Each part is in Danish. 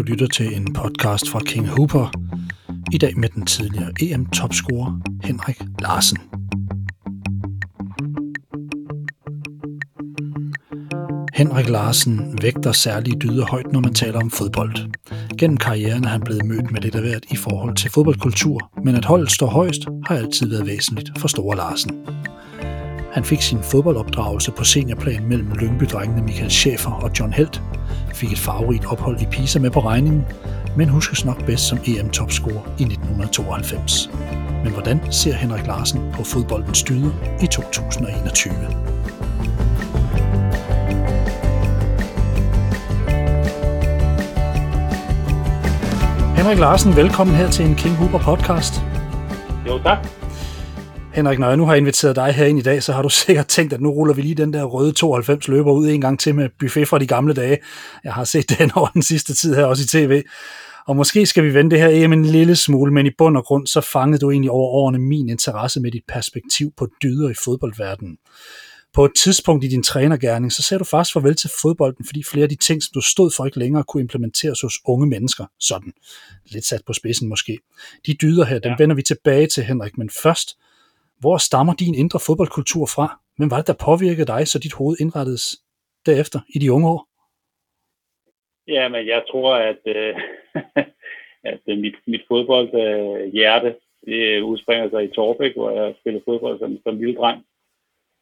Du lytter til en podcast fra King Hooper. I dag med den tidligere EM-topscorer Henrik Larsen. Henrik Larsen vægter særlige dyder højt, når man taler om fodbold. Gennem karrieren er han blevet mødt med lidt af hvert i forhold til fodboldkultur, men at holdet står højst har altid været væsentligt for Store Larsen. Han fik sin fodboldopdragelse på seniorplan mellem Lyngby-drengene Michael Schäfer og John Helt, fik et farverigt ophold i Pisa med på regningen, men huskes nok bedst som EM-topscorer i 1992. Men hvordan ser Henrik Larsen på fodboldens dyder i 2021? Henrik Larsen, velkommen her til en King Hooper podcast. Jo, tak. Henrik, når jeg nu har inviteret dig herind i dag, så har du sikkert tænkt, at nu ruller vi lige den der røde 92 løber ud en gang til med buffet fra de gamle dage. Jeg har set den over den sidste tid her, også i tv. Og måske skal vi vende det her EM en lille smule, men i bund og grund, så fangede du egentlig over årene min interesse med dit perspektiv på dyder i fodboldverdenen. På et tidspunkt i din trænergærning, så sagde du faktisk farvel til fodbolden, fordi flere af de ting, som du stod for ikke længere, kunne implementeres hos unge mennesker. Sådan. Lidt sat på spidsen måske. De dyder her, dem ja. vender vi tilbage til, Henrik, men først, hvor stammer din indre fodboldkultur fra? Hvem var det, der påvirkede dig, så dit hoved indrettedes derefter i de unge år? Ja, men jeg tror, at, øh, at øh, mit, mit fodboldhjerte, øh, det udspringer sig i Torbæk, hvor jeg spillede fodbold som, som lille dreng.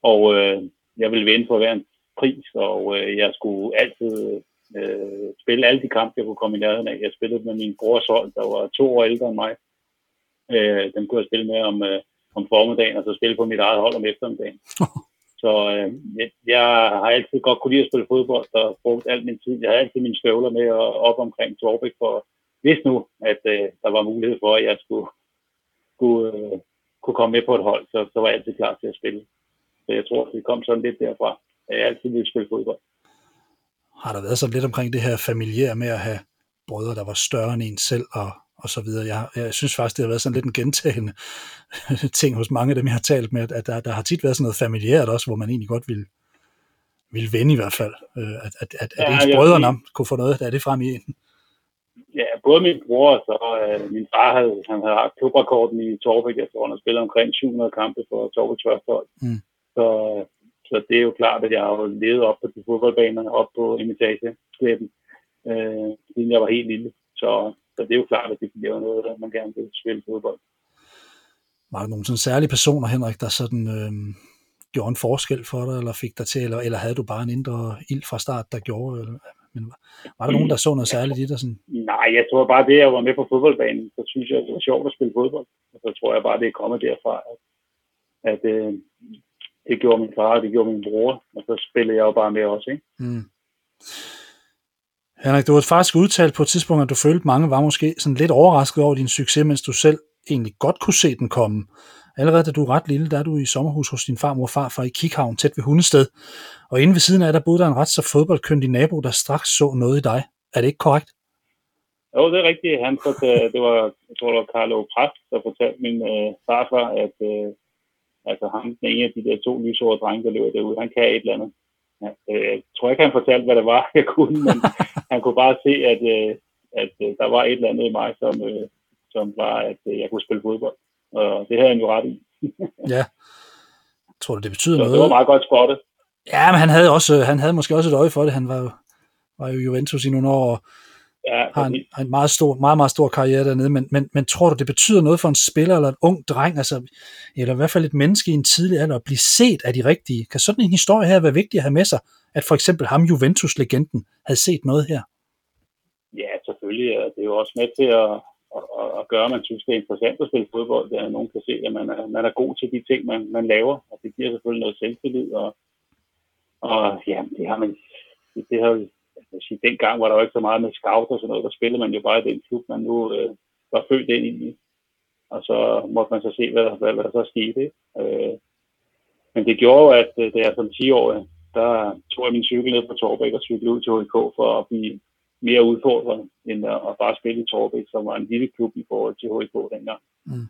Og øh, jeg ville vinde på hver en pris, og øh, jeg skulle altid øh, spille alle de kampe, jeg kunne komme i nærheden af. Jeg spillede med min brors hold, der var to år ældre end mig. Øh, dem kunne jeg spille med om, øh, om formiddagen, og så spille på mit eget hold om eftermiddagen. så øh, jeg, jeg har altid godt kunne lide at spille fodbold, og brugt alt min tid. Jeg har altid mine støvler med og op omkring Torbæk, for hvis nu, at øh, der var mulighed for, at jeg skulle, skulle øh, kunne komme med på et hold, så, så var jeg altid klar til at spille. Så jeg tror, at det kom sådan lidt derfra. Jeg altid ville spille fodbold. Har der været sådan lidt omkring det her familiære med at have brødre, der var større end en selv, og, og så videre. Jeg, jeg synes faktisk, det har været sådan lidt en gentagende ting hos mange af dem, jeg har talt med, at der, der har tit været sådan noget familiært også, hvor man egentlig godt ville, ville vende i hvert fald. Øh, at, at, at, ja, at ens brødre jeg, kunne få noget af det frem i en. Ja, både min bror og så øh, min far havde, han havde klubrekorden i Torbæk, efter han har spillet omkring 700 kampe for Torbæk første hold. Mm. Så, så det er jo klart, at jeg har levet op på de fodboldbaner, op på imitageslæben, øh, siden jeg var helt lille. Så, så det er jo klart, at det bliver noget, at man gerne vil spille fodbold. Var der nogle sådan særlige personer, Henrik, der sådan øh, gjorde en forskel for dig, eller fik dig til, eller, eller havde du bare en indre ild fra start, der gjorde, eller, men var, var der nogen, der så noget særligt i dig? Sådan? Nej, jeg tror bare, det at var med på fodboldbanen, så synes jeg, det var sjovt at spille fodbold. Og så tror jeg bare, det er kommet derfra, at, at øh, det gjorde min far, det gjorde min bror, og så spillede jeg jo bare med også, ikke? Mm. Henrik, du har faktisk udtalt på et tidspunkt, at du følte, at mange var måske sådan lidt overrasket over din succes, mens du selv egentlig godt kunne se den komme. Allerede da du er ret lille, der er du i sommerhus hos din farmor og farfar i Kikhavn, tæt ved Hundested. Og inde ved siden af, der boede der en ret så fodboldkyndig nabo, der straks så noget i dig. Er det ikke korrekt? Jo, det er rigtigt. Han fortalte, øh, det var, jeg tror, det var Carlo Præst, der fortalte min øh, farfar, at øh, altså ham, den ene af de der to lysårede drenge, der løber derude, han kan et eller andet. Øh, jeg tror ikke, han fortalte, hvad det var, jeg kunne, men han kunne bare se, at, øh, at øh, der var et eller andet i mig, som, som var, at jeg kunne spille fodbold. Og det havde han jo ret i. ja. Tror du, det betyder Så noget? det var meget godt spottet. Ja, men han havde, også, han havde måske også et øje for det. Han var jo, var jo Juventus i nogle år, og ja, har en, en meget, stor, meget, meget stor karriere dernede. Men, men, men tror du, det betyder noget for en spiller eller en ung dreng, altså, eller i hvert fald et menneske i en tidlig alder, at blive set af de rigtige? Kan sådan en historie her være vigtig at have med sig, at for eksempel ham, Juventus-legenden, havde set noget her? Ja, selvfølgelig. Det er jo også med til at, at, at gøre, at man synes, det er interessant at spille fodbold. at nogen kan se, at man er, man er god til de ting, man, man laver. Og det giver selvfølgelig noget selvtillid. Og, og ja, det har man det har jeg sige, dengang var der jo ikke så meget med scout og sådan noget. Der spillede man jo bare i den klub, man nu øh, var født ind i. Og så måtte man så se, hvad, hvad, hvad der så skete. Øh, men det gjorde jo, at øh, da jeg som 10 år, der tog jeg min cykel ned på Torbæk og cyklede ud til HK for at blive mere udfordret, end at bare spille i Torbæk, som var en lille klub i forhold til HK dengang. Mm.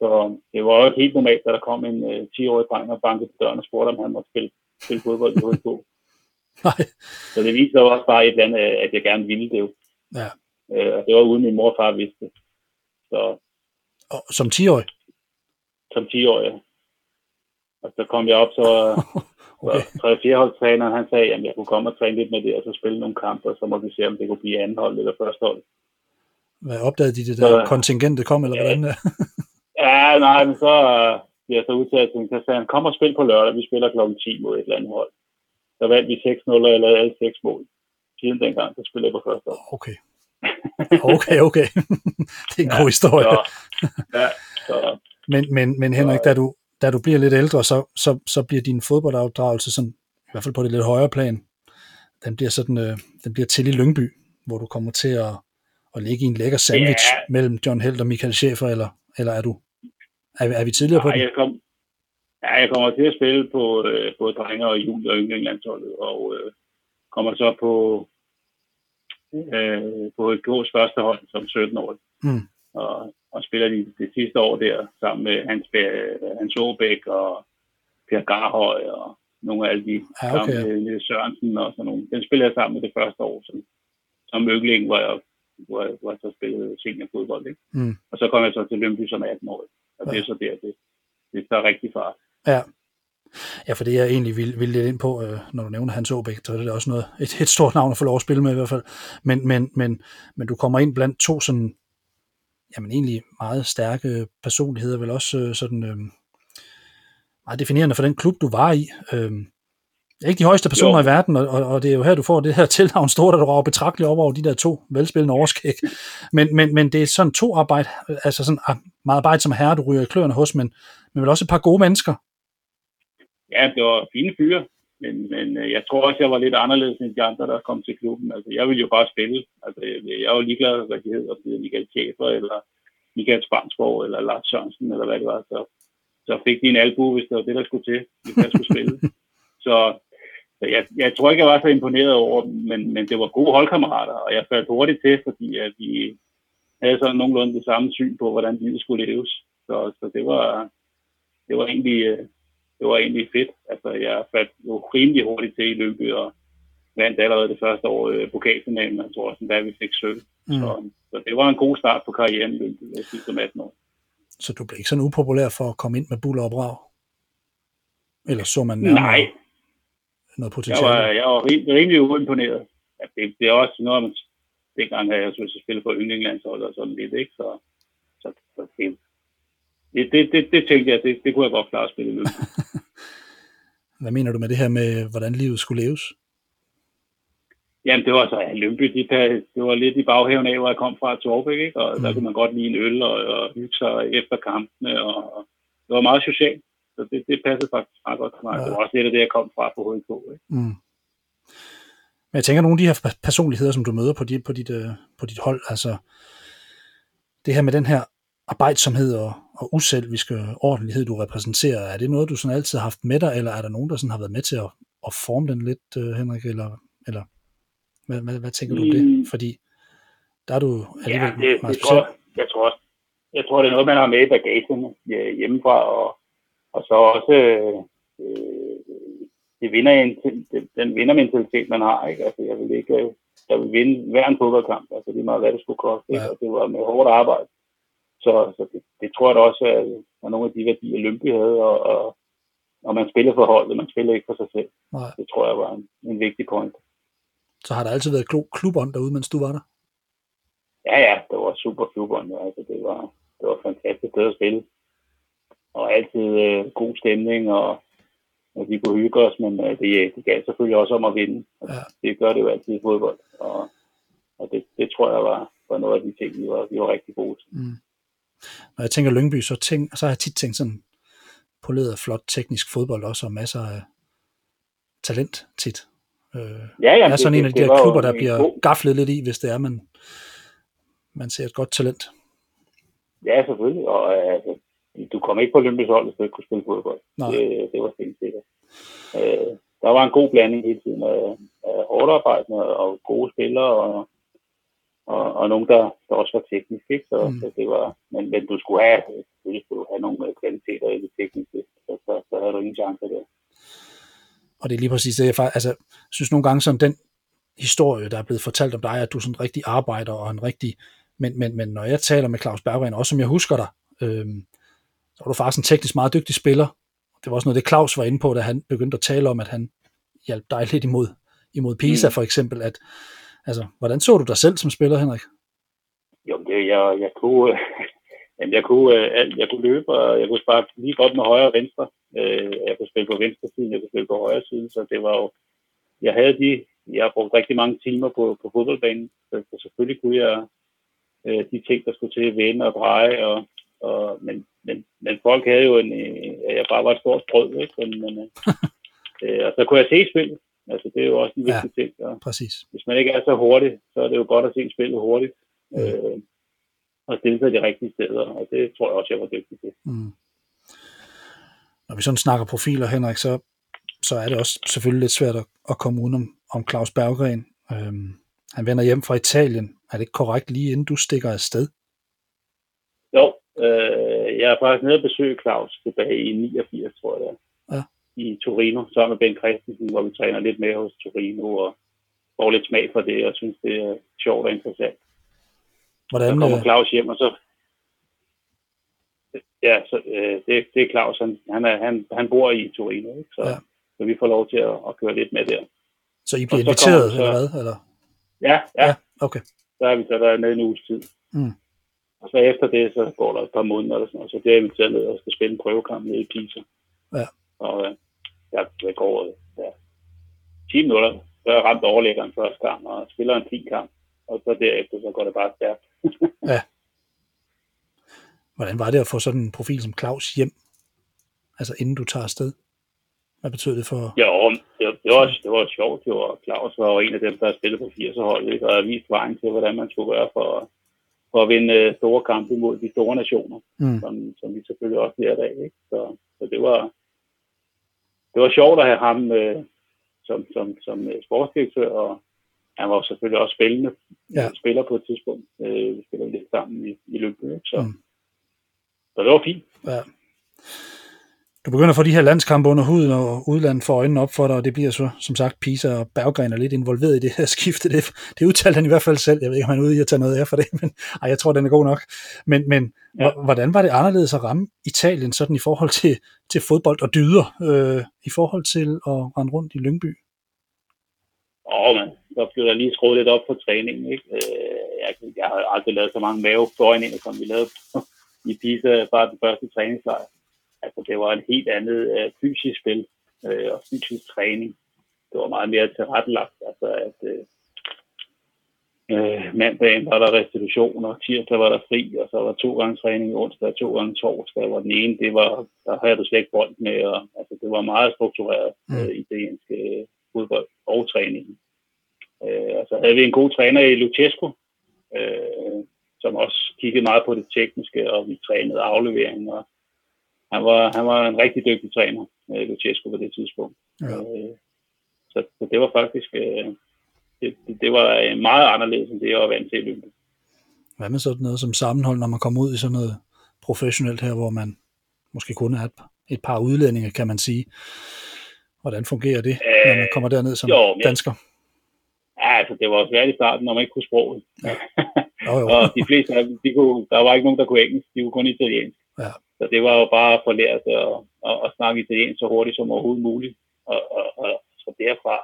Så det var jo helt normalt, da der kom en uh, 10-årig dreng og bankede på døren og spurgte, om han måtte spille, spille fodbold i HK. Nej. Så det viser også bare et eller andet, at jeg gerne ville det jo. Ja. Øh, og det var uden min mor og far vidste det. Så, Og som 10-årig? som 10-årig. Og så kom jeg op, så Okay. okay. 3 holdstræneren, han sagde, at jeg kunne komme og træne lidt med det, og så spille nogle kampe, og så må vi se, om det kunne blive anden hold eller første hold. Hvad opdagede de det der Så- kontingentet kom, eller Ja. hvordan? Ja, nej, men så øh, bliver jeg så udtaget til, så sagde han, kom og spil på lørdag, vi spiller klokken 10 mod et eller andet hold. Så vandt vi 6-0 og jeg lavede alle 6 mål. Siden dengang, så spillede jeg på første hold. Okay. Okay, okay. det er en god historie. Så, ja, så, Men, men, men Henrik, da du, da du bliver lidt ældre, så, så, så bliver din fodboldafdragelse sådan, i hvert fald på det lidt højere plan, den bliver sådan, øh, den bliver til i Lyngby, hvor du kommer til at, at ligge i en lækker sandwich Ja. mellem John Held og Michael Schäfer, eller, eller er du, er, er vi tidligere på nej, den? jeg, kom, ja, jeg kommer til at spille på øh, både drenge og jul og yndlingslandsholdet, og øh, kommer så på øh, på et gås første hold som 17 år. Mm. Og, og spiller de det sidste år der sammen med Hans, Hans Aabæk og Per Garhøj og nogle af alle de Ja, okay. sammen med Niels Sørensen og sådan nogle. Den spiller jeg sammen med det første år som, som yngling, hvor jeg, hvor, jeg, hvor jeg så spillede seniorfodbold. Ikke? Mm. Og så kom jeg så til Lønby som 18 år. Og det Ja. er så der, det, det tager rigtig fart. Ja. Ja, for det jeg egentlig ville, ville lidt ind på, øh, når du nævner Hans Aabæk, så er det også noget, et, et stort navn at få lov at spille med i hvert fald. Men, men, men, men du kommer ind blandt to sådan, jamen egentlig meget stærke personligheder, vel også øh, sådan øh, meget definerende for den klub, du var i. Øh, ikke de højeste personer Jo. i verden, og, og, og det er jo her, du får det her tilnavn stort, at du rager betragteligt over over de der to velspillende overskæg. Men, men, men det er sådan to arbejde, altså sådan ah, meget arbejde som herre, du ryger i kløerne hos, men, men vel også et par gode mennesker. Ja, det var fine fyre, men, men øh, jeg tror også, jeg var lidt anderledes end de andre, der kom til klubben. Altså, jeg ville jo bare spille. Altså, jeg var ligeglad, hvad de hedder, om det Michael Schäfer, eller Michael Spansborg, eller Lars Sørensen, eller hvad det var. Så, så fik de en albu, hvis det var det, der skulle til, hvis jeg skulle spille. så så jeg, jeg tror ikke, jeg var så imponeret over dem, men, men det var gode holdkammerater, og jeg faldt hurtigt til, fordi at vi havde sådan nogenlunde det samme syn på, hvordan livet skulle leves. Så, så det var, det var egentlig, øh, det var egentlig fedt. Altså, jeg faldt jo rimelig hurtigt til i Lønby, og vandt allerede det første år øh, pokalfinalen, jeg tror også, da vi fik sølv. Mm. Så, så det var en god start på karrieren i Lønby, jeg synes, som 18 år. Så du blev ikke sådan upopulær for at komme ind med buller og brag? Eller så man nærmere Nej, noget jeg potentiale? var, jeg var rim, rimelig uimponeret. Ja, det, det, er også noget, man dengang havde jeg så at spille for yndlingslandshold og sådan lidt, ikke? Så, så, så det, det, det, det, det, tænkte jeg, det, det kunne jeg godt klare at spille Lønby. Hvad mener du med det her med, hvordan livet skulle leves? Jamen, det var så ja, Lønby, de, det var lidt i baghaven af, hvor jeg kom fra Torbæk, ikke? Og mm. der kunne man godt lide en øl og, og hygge sig efter kampene, og, og det var meget socialt. Så det, det passede faktisk meget godt til mig. Ja. Det var også lidt af det, jeg kom fra på HK, ikke? Mm. Men jeg tænker, nogle af de her pe- personligheder, som du møder på dit, på dit, øh, på dit hold, altså det her med den her arbejdsomhed og, og uselviske ordentlighed, du repræsenterer, er det noget, du sådan altid har haft med dig, eller er der nogen, der sådan har været med til at, at forme den lidt, øh, Henrik, eller, eller hvad, hvad, hvad tænker du om det? Mm. Fordi der er du alligevel Ja, det, meget det tror, jeg, tror også, jeg tror, det er noget, man har med i bagagen ja, hjemmefra, og, og så også øh, det vinder en, den, den vindermentalitet, man har. Ikke? Altså, jeg vil ikke øh, jeg vil vinde hver en fodboldkamp, altså det er meget, hvad det skulle koste, ikke? Ja. og det var med hårdt arbejde. Så, så det, det, tror jeg da også er, er nogle af de værdier, Lønby havde, og, og, og man spiller for holdet, man spiller ikke for sig selv. Nej. Det tror jeg var en, en vigtig point. Så har der altid været klo- klubånd derude, mens du var der? Ja, ja, det var super klubånd. Altså, det var, det var fantastisk sted at spille. Og altid øh, god stemning, og, og vi kunne hygge os, men øh, det, det gav selvfølgelig også om at vinde. Og Ja. Det gør det jo altid i fodbold. Og, og det, det tror jeg var, var noget af de ting, vi var, vi var rigtig gode til. Mm. Når jeg tænker Lyngby, så, tænk, så har jeg tit tænkt sådan poleret, flot, teknisk fodbold også, og masser af talent tit. Øh, Ja, ja, er sådan en af de der klubber, der bliver god- gaflet lidt i, hvis det er, man, man ser et godt talent. Ja, selvfølgelig. Og altså, du kom ikke på Olympisk hold, hvis du ikke kunne spille fodbold. Nej. Det, det var stensikkert. Øh, der var en god blanding hele tiden af, af hårdt arbejdende og gode spillere, og, og, og nogen, der, der også var teknisk. Ikke? Så, Mm. så det var, men, men du skulle have, selvfølgelig skulle du have nogle øh, kvaliteter i det tekniske, så, så, så havde du ingen chance der. Og det er lige præcis det, jeg faktisk, altså, synes nogle gange sådan den, historie, der er blevet fortalt om dig, at du er sådan en rigtig arbejder og en rigtig... Men, men, men når jeg taler med Claus Berggren, også som jeg husker dig, øh, så var du faktisk en teknisk meget dygtig spiller. Det var også noget, det Claus var inde på, da han begyndte at tale om, at han hjalp dig lidt imod, imod Pisa mm. for eksempel. At, altså, hvordan så du dig selv som spiller, Henrik? Jo, det, jeg, jeg kunne, øh, Jamen, jeg kunne, øh, alt, jeg kunne løbe, og jeg kunne spare lige godt med højre og venstre. Øh, jeg kunne spille på venstre siden, jeg kunne spille på højre siden, så det var jo... Jeg havde de... Jeg har brugt rigtig mange timer på, på fodboldbanen, så, så selvfølgelig kunne jeg øh, de ting, der skulle til at vende og dreje, og, og, men, men, men folk havde jo en... Øh, jeg bare var et stort brød, ikke? Men, men, øh, øh, og så kunne jeg se spillet. Altså, det er jo også en vigtig ja, ting. Og præcis. Hvis man ikke er så hurtig, så er det jo godt at se spillet hurtigt. Mm. Øh, og stille sig de rigtige steder, og det tror jeg også, jeg var dygtig til. Mm. Når vi sådan snakker profiler, Henrik, så, så er det også selvfølgelig lidt svært at, at komme udenom om Claus Berggren. Øhm, han vender hjem fra Italien. Er det ikke korrekt lige inden du stikker afsted? Jo, øh, jeg er faktisk nede og besøge Claus tilbage i 89, tror jeg det. I Torino, sammen med Ben Christensen, hvor vi træner lidt mere hos Torino og får lidt smag for det, og synes, det er sjovt og interessant. Hvordan, så kommer øh, Claus hjem, og så... Ja, så, øh, det, det er Claus. Han, han, er, han, han bor i Torino, ikke? Så, ja. så vi får lov til at, at køre lidt med der. Så I bliver inviteret, så, eller hvad? Eller? Ja, ja, ja. okay. Så er vi så der nede en uges tid. Mm. Og så efter det, så går der et par måneder, eller sådan, og så bliver jeg inviteret ned og skal spille en prøvekamp nede i Pisa. Ja. Og ja, jeg går ja, 10 minutter, så er jeg ramt overlæggeren første gang, og spiller en fin kamp. Og så derefter, så går det bare stærkt ja. Hvordan var det at få sådan en profil som Claus hjem? Altså inden du tager afsted? Hvad betød det for... Ja, det, det, var, det var sjovt jo, og Claus var jo en af dem, der spillede på 80'er-holdet, ikke? og har vist vejen til, hvordan man skulle gøre for, for at vinde øh, store kampe mod de store nationer, mm. som, som vi selvfølgelig også lærte af. Ikke? Så, så det var det var sjovt at have ham øh, som, som, som øh, sportsdirektør, og han var selvfølgelig også spillende ja. spiller på et tidspunkt. Øh, vi spiller lidt sammen i, i Løbby, så, mm. så det var fint. Ja. Du begynder at få de her landskampe under huden, og udlandet får øjnene op for dig, og det bliver så, som sagt, Pisa og Berggren er lidt involveret i det her skifte. Det, det udtalte han i hvert fald selv. Jeg ved ikke, om han er ude i at tage noget af for det, men ej, jeg tror, den er god nok. Men, men ja. hvordan var det anderledes at ramme Italien sådan i forhold til, til fodbold og dyder, øh, i forhold til at rende rundt i Lyngby? Åh, man, så blev der lige skruet lidt op på træningen. Ikke? Øh, jeg, jeg har aldrig lavet så mange mavebøjninger, som vi lavede i Pisa, bare den første træningslejr. Altså, det var et helt andet øh, fysisk spil øh, og fysisk træning. Det var meget mere tilrettelagt. Altså, at øh, øh, mandagen var der restitution, og tirsdag var der fri, og så var to gange træning onsdag og to gange torsdag, hvor den ene, det var, der havde du slet ikke bold med, og altså, det var meget struktureret mm. øh, italienske øh, fodbold og træningen. Øh, og så havde vi en god træner i Luchescu, øh, som også kiggede meget på det tekniske, og vi trænede aflevering, og han var, han var en rigtig dygtig træner, øh, Luchescu på det tidspunkt. Ja. Øh, så, så det var faktisk, øh, det, det var meget anderledes end det, jeg var vant til i løbet. Hvad med sådan noget som sammenhold, når man kommer ud i sådan noget professionelt her, hvor man måske kun er et, et par udlændinge, kan man sige. Hvordan fungerer det, når man kommer derned som jo, dansker? Ja, altså det var svært i starten, når man ikke kunne sproget. Ja. Jo, jo. og de fleste af dem, de kunne, der var ikke nogen, der kunne engelsk, de kunne kun italiensk. Ja. Så det var jo bare at få lært at, at, at snakke italiensk så hurtigt som overhovedet muligt. Og, og, og så derfra,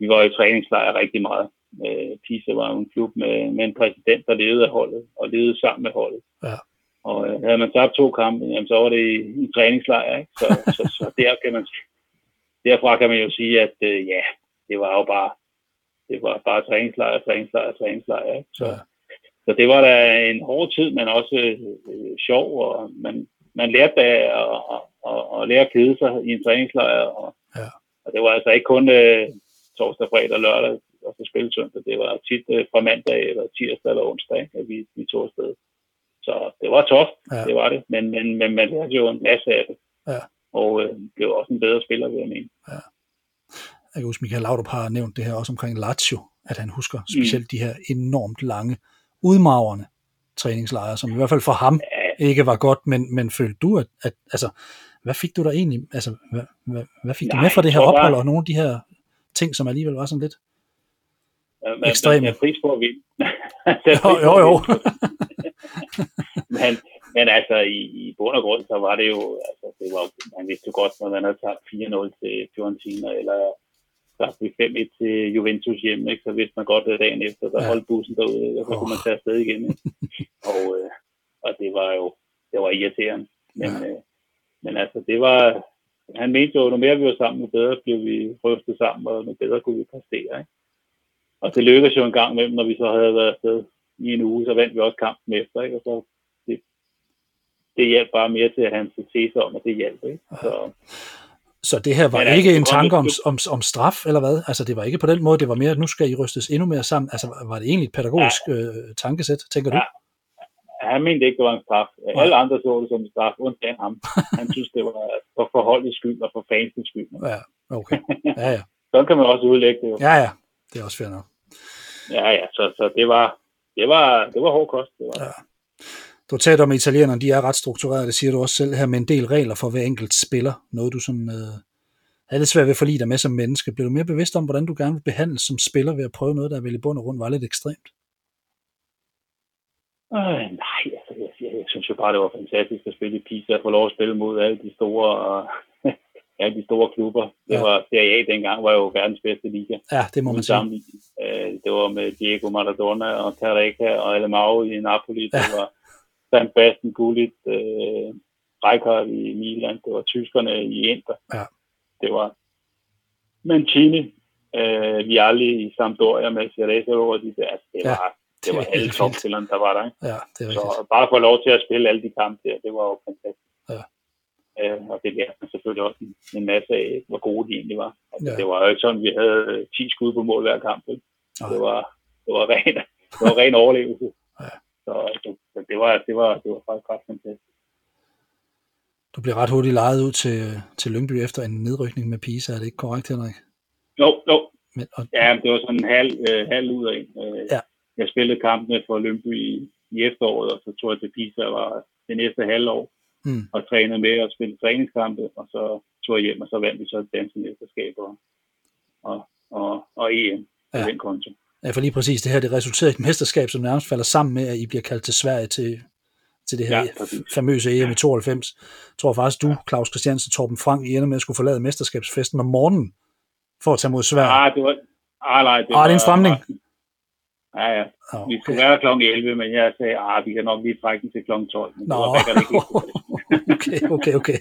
vi var i træningslejr rigtig meget. Øh, Pisa var jo en klub med, med en præsident, der levede af holdet, og levede sammen med holdet. Ja. Og øh, havde man tabt to kampe, jamen, så var det i, i træningslejr. Ikke? Så, så, så der kan man, derfra kan man jo sige, at øh, ja, det var jo bare det var bare træningslejr, træningslejr, træningslejr. Ikke? Så, ja. så det var da en hård tid, men også øh, sjov, og man, man lærte af at, at, at, at lære at kede sig i en træningslejr. Og, ja. og det var altså ikke kun øh, torsdag, fredag og lørdag, og så spille søndag. Det var tit øh, fra mandag, eller tirsdag eller onsdag, at vi, vi tog afsted. Så det var toft, ja. det var det. Men, men, men man lærte jo en masse af det. Ja. Og øh, blev også en bedre spiller, vil jeg mene. Ja jeg kan huske, Michael Laudrup har nævnt det her også omkring Lazio, at han husker specielt mm. de her enormt lange, udmagrende træningslejre, som i hvert fald for ham ikke var godt, men, men følte du, at, at altså, hvad fik du der egentlig, altså, hvad, hvad, hvad fik Nej, du med fra det her ophold, bare... og nogle af de her ting, som alligevel var sådan lidt? man, Ekstreme. Man, pris på at vinde. jo, jo, jo. men, men altså, i, i bund og grund, så var det jo, altså, det var, man vidste jo godt, når man havde tabt 4-0 til Fiorentina, eller tabt 5-1 til Juventus hjemme, ikke? så vidste man godt, at dagen efter, der holdt bussen derude, og så kunne man tage afsted igen. Ikke? og, øh, og det var jo, det var irriterende. Men, Ja. øh, men altså, det var, han mente jo, at nu mere vi var sammen, nu bedre blev vi rystet sammen, og nu bedre kunne vi præstere. Ikke? Og det lykkedes jo en gang imellem, når vi så havde været afsted i en uge, så vandt vi også kampen efter, ikke? Og så det, det hjalp bare mere til at hans tese om, at det hjalp, ikke? Så, Så det her var Men altså, ikke en tanke om, om, om straf, eller hvad? Altså, det var ikke på den måde, det var mere, at nu skal I rystes endnu mere sammen. Altså, var det egentlig et pædagogisk øh, tankesæt, tænker du? Ja. han mente ikke, det var en straf. Alle andre så det som en straf, undtagen ham. Han synes, det var for forholdets skyld og for fansens skyld. Ja, okay. Ja, ja. Sådan kan man også udlægge det jo. Ja, ja. Det er også fair nok. Ja, ja, så, så det var, det var, det var hård kost. Det var. Ja. Du har talt om, at italienerne de er ret strukturerede, det siger du også selv her, med en del regler for hver enkelt spiller. Noget du sådan, øh, er lidt svært ved at forlige dig med som menneske. Bliver du mere bevidst om, hvordan du gerne vil behandles som spiller ved at prøve noget, der vel i bund og grund var lidt ekstremt? Øh, nej, altså, jeg, jeg, jeg, synes jo bare, det var fantastisk at spille i Pisa og få lov at spille mod alle de store, uh, alle de store klubber. Det Ja. var Serie A dengang, var jo verdens bedste liga. Ja, det må man sige. Øh, det var med Diego Maradona og Careca og Alemao i Napoli. Det Ja. var Van Basten, Gullit, øh, Rijkaard i Milan. Det var tyskerne i Inter. Ja. Det var Mancini, øh, Vialli i Sampdoria med Ceresa over de der. Altså, det Ja, var, det var alle topspillerne, der var der. Ikke? Ja, det er rigtigt. Så bare få lov til at spille alle de kampe der, det var jo fantastisk. Ja. Øh, og det lærte man selvfølgelig også en, en masse af, hvor gode de egentlig var. Altså, Ja. Det var jo ikke sådan, vi havde øh, 10 skud på mål hver kamp. Ikke? Det var, det var ren, det var ren overlevelse. Ja. Så, så, så, det, var, det, var, det var faktisk ret fantastisk. Du bliver ret hurtigt lejet ud til, til Lyngby efter en nedrykning med Pisa, er det ikke korrekt, Henrik? Jo, jo. Men, og, Ja, det var sådan en halv, øh, halv ud af en. Øh, Ja. Jeg spillede kampene for Lønby i, i efteråret, og så tog jeg til Pisa og var det næste halvår mm, og trænede med at spille træningskampe, og så tog jeg hjem, og så vandt vi så danske mesterskab og, og, og, og EM på Ja. den konto. ja, for lige præcis det her, det resulterede i et mesterskab, som nærmest falder sammen med, at I bliver kaldt til Sverige til, til det her Ja, ja, præcis. famøse EM i 92. Jeg tror faktisk, du, Claus Christiansen og Torben Frank, I ender med at skulle forlade mesterskabsfesten om morgenen for at tage mod Sverige. Ah, det var... Ah, nej, det, Ah, det er en var- stramning. Ja, ja. Nå, Vi skulle være kl. 11, men jeg sagde, ah, vi kan nok lige trække den til kl. 12. Men Nå, det ikke okay, okay, okay.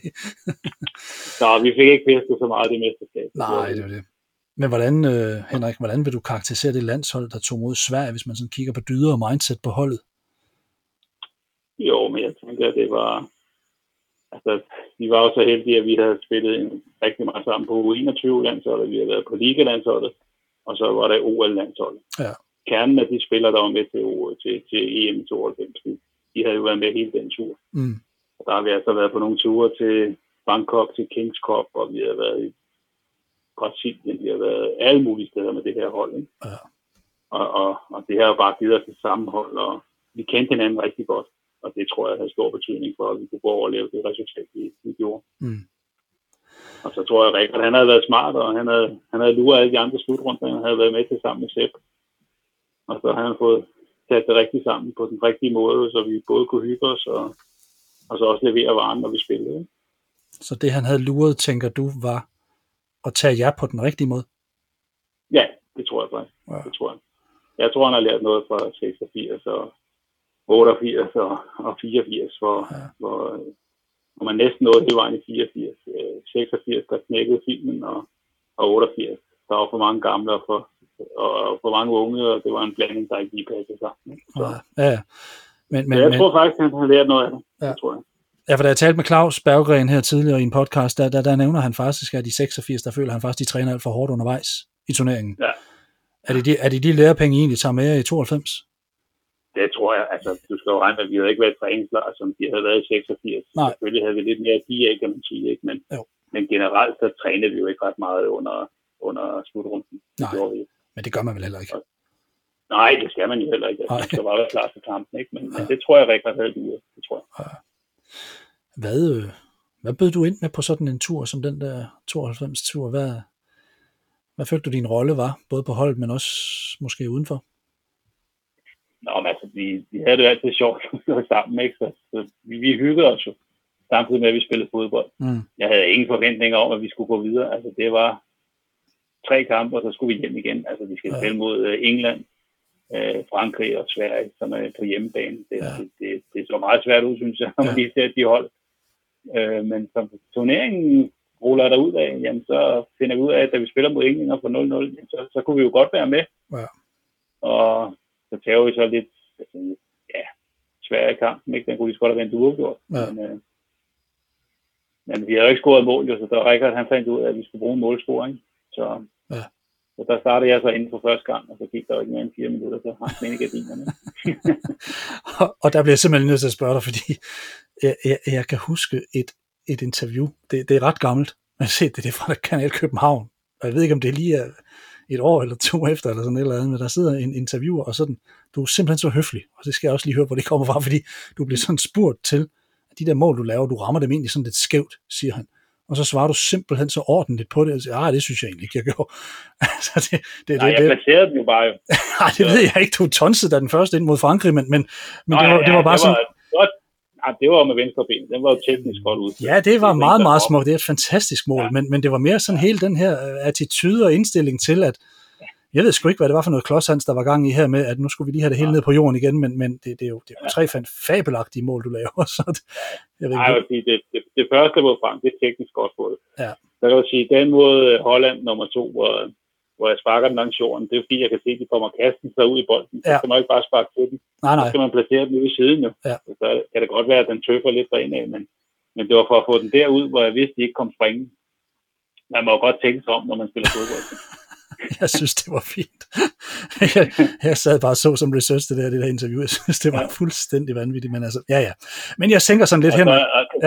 Så vi fik ikke festet så meget i det mesterskab. Nej, det var det. Men hvordan, øh, Henrik, hvordan vil du karakterisere det landshold, der tog mod Sverige, hvis man sådan kigger på dyder og mindset på holdet? Jo, men jeg tænker, at det var... Altså, vi var jo så heldige, at vi havde spillet en, rigtig meget sammen på U21-landsholdet, vi havde været på Liga-landsholdet, og så var der OL-landsholdet. Ja. Kernen af de spillere, der var med til, til, til EM 92, de, de havde jo været med hele den tur. Mm. Og der har vi altså været på nogle ture til Bangkok, til Kings Cup, og vi har været i Brasilien, vi har været alle mulige steder med det her hold. Ikke? Ja. Og, og, og det har jo bare givet os et sammenhold, og vi kendte hinanden rigtig godt. Og det tror jeg havde stor betydning for, at vi kunne gå over og lave det resultat, vi, vi gjorde. Mm. Og så tror jeg, at Rikard, han havde været smart, og han havde, han havde luret alle de andre slutrunder, han havde været med til sammen med Sepp. Og så har han fået sat det rigtigt sammen på den rigtige måde, så vi både kunne hygge os, og, og så også levere varen, når vi spillede. Så det, han havde luret, tænker du, var at tage jer på den rigtige måde? Ja, det tror jeg faktisk. Ja. Det tror jeg. Jeg tror, han har lært noget fra 86 og 88 og, og 84, hvor, Ja. hvor, hvor man næsten nåede hele vejen i 84. Øh, 86, der knækkede filmen, og, og 88. Der var for mange gamle og for, og for mange unge, og det var en blanding, der ikke lige passede sammen. Så, Ja, ja. Men, men, men, jeg men, tror faktisk, han har lært noget af det. Ja. Ja. Det tror jeg. ja, for da jeg talte med Claus Berggren her tidligere i en podcast, der, der, der nævner han faktisk, at i 86, der føler han faktisk, de træner alt for hårdt undervejs i turneringen. Ja. Er det de, er det de lærepenge, I egentlig tager med i 92? Det tror jeg. Altså, du skal jo regne med, at vi havde ikke været træningslejr, som de havde været i 86. Nej. Selvfølgelig havde vi lidt mere de kan man sige. Ikke? Men, Jo. men generelt så trænede vi jo ikke ret meget under, under slutrunden. Det Nej. ikke. Men det gør man vel heller ikke. Nej, det skal man jo heller ikke. Altså, skal bare være klar til kampen. Ikke? Men, Ja. men det tror jeg, Rikard havde duet. Det tror jeg. Hvad, øh, hvad bød du ind med på sådan en tur som den der 92-tur? Hvad, Hvad følte du din rolle var, både på holdet, men også måske udenfor? Nå, men altså, vi, vi havde det jo altid sjovt sammen, ikke? Så, så vi, vi hyggede os jo, samtidig med, at vi spillede fodbold. Mm. Jeg havde ingen forventninger om, at vi skulle gå videre. Altså, det var tre kampe, og så skulle vi hjem igen. Altså, vi skal Ja. spille mod øh, England, øh, Frankrig og Sverige, som er på hjemmebane. Det, Ja. det, det, det så meget svært ud, synes jeg, når man lige ser de hold. Øh, men som turneringen ruller der ud af, jamen, så finder vi ud af, at da vi spiller mod England og på 0-0, jamen, så, så kunne vi jo godt være med. Ja. Og så tager vi så lidt altså, ja, svær i kampen. Ikke? Den kunne lige så godt have uafgjort. Ja. Men, øh, men vi havde jo ikke scoret mål, jo, så der Rikard, han fandt ud af, at vi skulle bruge en målscoring. Så, Ja. så der startede jeg så inden for første gang, og så gik der jo ikke mere end fire minutter, så hang den i gardinerne. Og, og der bliver jeg simpelthen nødt til at spørge dig, fordi jeg, jeg, jeg kan huske et, et interview. Det, det er ret gammelt. Jeg har set det, det er fra Kanal København. Og jeg ved ikke, om det lige er et år eller to efter, eller sådan et eller andet, men der sidder en interviewer, og sådan, du er simpelthen så høflig, og det skal jeg også lige høre, hvor det kommer fra, fordi du bliver sådan spurgt til, at de der mål, du laver, du rammer dem egentlig sådan lidt skævt, siger han. Og så svarer du simpelthen så ordentligt på det, og siger, ah, det synes jeg egentlig ikke, jeg gjorde. altså, det, det, Nej, det, jeg det, placerede den jo bare jo. nej, det ved jeg ikke, du tonsede da den første ind mod Frankrig, men, men, men det, Nå, var, det var bare det sådan, var, det var, nej, det var med venstre ben. Den var jo teknisk godt ud. Ja, det var Det meget, meget smukt. Det er et fantastisk mål, ja. men, men det var mere sådan hele den her øh, attitude og indstilling til, at jeg ved sgu ikke, hvad det var for noget klodshands, der var gang i her med, at nu skulle vi lige have det hele ned på jorden igen, men, men det, det, er jo, det er jo tre fabelagtige mål, du laver. Så det, jeg ved Nej, jeg ikke, sige, det, det, det første mod Frank, det er teknisk godt fået. Ja. Så kan jeg sige, den mod øh, Holland nummer to, hvor, hvor jeg sparker den langs jorden, det er fordi, jeg kan se, at de kommer kasten sig ud i bolden. Så Ja. skal man ikke bare sparke til den. nej, Så nej, skal man placere den ude i siden jo. Ja. Så kan det godt være, at den tøffer lidt af, men, men det var for at få den derud, hvor jeg vidste, at de ikke kom springe. Man må jo godt tænke sig om, når man spiller fodbold. jeg synes, det var fint. jeg, jeg sad bare og så som research det der, det der interview. Jeg synes, det var Ja. fuldstændig vanvittigt, men altså, ja, ja. Men jeg tænker sådan lidt hen.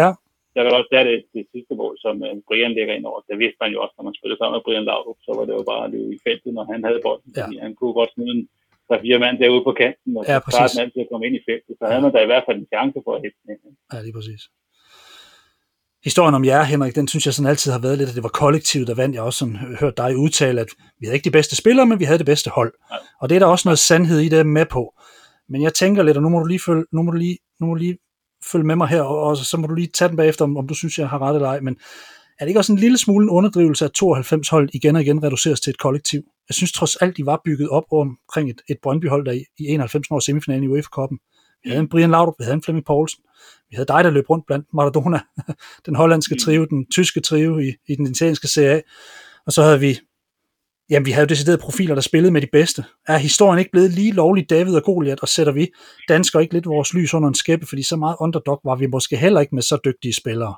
Ja, jeg kan også tage det, det sidste mål, som uh, Brian lægger ind over. Det vidste man jo også, når man spillede sammen med Brian Laudrup, så var det jo bare at løbe i feltet, når han havde bolden. Ja. Fordi han kunne godt smide en tre fire mand derude på kanten, og Ja, så præcis. startede han altid at komme ind i feltet. Så havde man da i hvert fald en chance for at hætte den ind. Ja, lige præcis. Historien om jer, Henrik, den synes jeg sådan altid har været lidt, at det var kollektivet, der vandt. Jeg har også sådan hørt dig udtale, at vi havde ikke de bedste spillere, men vi havde det bedste hold. Ja. Og det er der også noget sandhed i det er med på. Men jeg tænker lidt, og nu må du lige følge, nu må du lige, nu må du lige følge med mig her, og, og så må du lige tage den bagefter, om, om du synes, jeg har ret eller ej. Men er det ikke også en lille smule en underdrivelse, at 92 hold igen og igen reduceres til et kollektiv? Jeg synes trods alt, de var bygget op omkring et, et Brøndby-hold, der i, i 91 år semifinalen i UEFA-koppen. Vi havde en Brian Laudrup, vi havde en Flemming Poulsen, vi havde dig, der løb rundt blandt Maradona, den hollandske Mm. trio, den tyske trio i, i den italienske Serie. Og så havde vi, jamen vi havde jo deciderede profiler, der spillede med de bedste. Er historien ikke blevet lige lovligt David og Goliath, og sætter vi danskere ikke lidt vores lys under en skæppe, fordi så meget underdog var vi måske heller ikke med så dygtige spillere.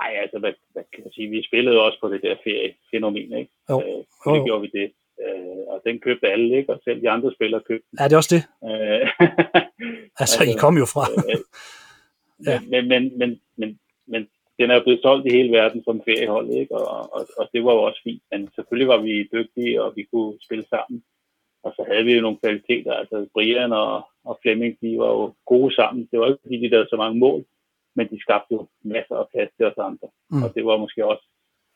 Nej, altså, hvad, hvad kan jeg sige? Vi spillede også på det der feriefænomen, ikke? Jo. Øh, det jo. gjorde vi det. Øh, og den købte alle, ikke? Og selv de andre spillere købte den. Er det også det? Øh, Altså, I kom jo fra. Øh, Ja. men, men, men, men, men den er jo blevet solgt i hele verden som feriehold, ikke? Og, og, og det var jo også fint. Men selvfølgelig var vi dygtige, og vi kunne spille sammen. Og så havde vi jo nogle kvaliteter. Altså Brian og, og Flemming, de var jo gode sammen. Det var ikke fordi, de lavede så mange mål, men de skabte jo masser af plads til os andre. Mm. Og det var måske også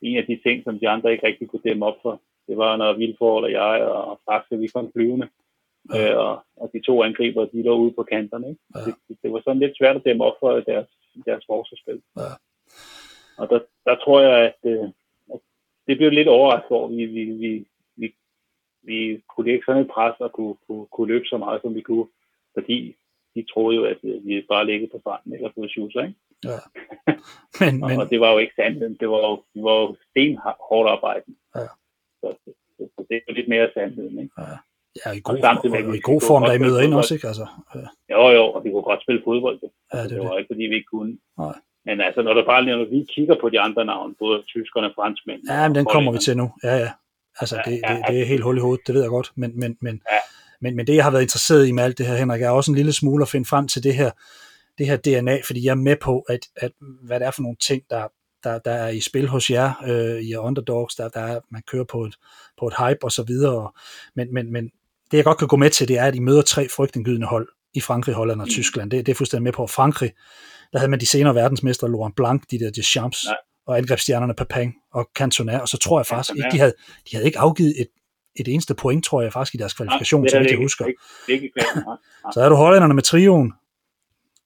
en af de ting, som de andre ikke rigtig kunne dæmme op for. Det var, når Vilfor og jeg og Faxe, vi kom flyvende. Ja. Øh, og, og de to angriber, de lå ude på kanterne. Ikke? Ja. Det, det, var sådan lidt svært at dæmme op for deres, deres forsvarsspil. Ja. Og der, der tror jeg, at, øh, at det blev lidt overrasket over, vi, vi, vi, vi, vi kunne lægge sådan et pres og kunne, kunne, kunne løbe så meget, som vi kunne. Fordi de troede jo, at øh, vi bare ligge på stranden eller på shoes, ikke? Ja. Men, Men... men, Og det var jo ikke sandheden. Det var jo, det var jo stenhårdt arbejde. Ja. Så, så, så, det er jo lidt mere sandheden, ikke? ja, i god, samtidig med, og, og i god form, der I møder ind også, ikke? Altså, øh, Jo, jo, og vi kunne godt spille fodbold. jo. ja, det, det var det. ikke, fordi vi ikke kunne. Nej. Men altså, når, der bare, når vi kigger på de andre navne, både tyskerne og franskmændene. Ja, men den og kommer vi til nu. Ja, ja. Altså, Ja, det, ja, det, det er helt hul i hovedet, det ved jeg godt. Men, men, men, Ja. men, men det, jeg har været interesseret i med alt det her, Henrik, er også en lille smule at finde frem til det her, det her DNA, fordi jeg er med på, at, at hvad det er for nogle ting, der, der, der er i spil hos jer, øh, i underdogs, der, der er, man kører på et, på et hype og så videre. Men, men, men det, jeg godt kan gå med til, det er, at I møder tre frygtindgydende hold i Frankrig, Holland og Mm. Tyskland. Det, det er fuldstændig med på. Frankrig, der havde man de senere verdensmestre, Laurent Blanc, de der Deschamps, Ja. og angrebsstjernerne Papin og Cantona, og så tror jeg faktisk ikke, de havde, de havde ikke afgivet et, et eneste point, tror jeg faktisk, i deres kvalifikation, Nej, det jeg husker. Ikke, ikke klart. Nej, nej. Så er du hollænderne med trioen,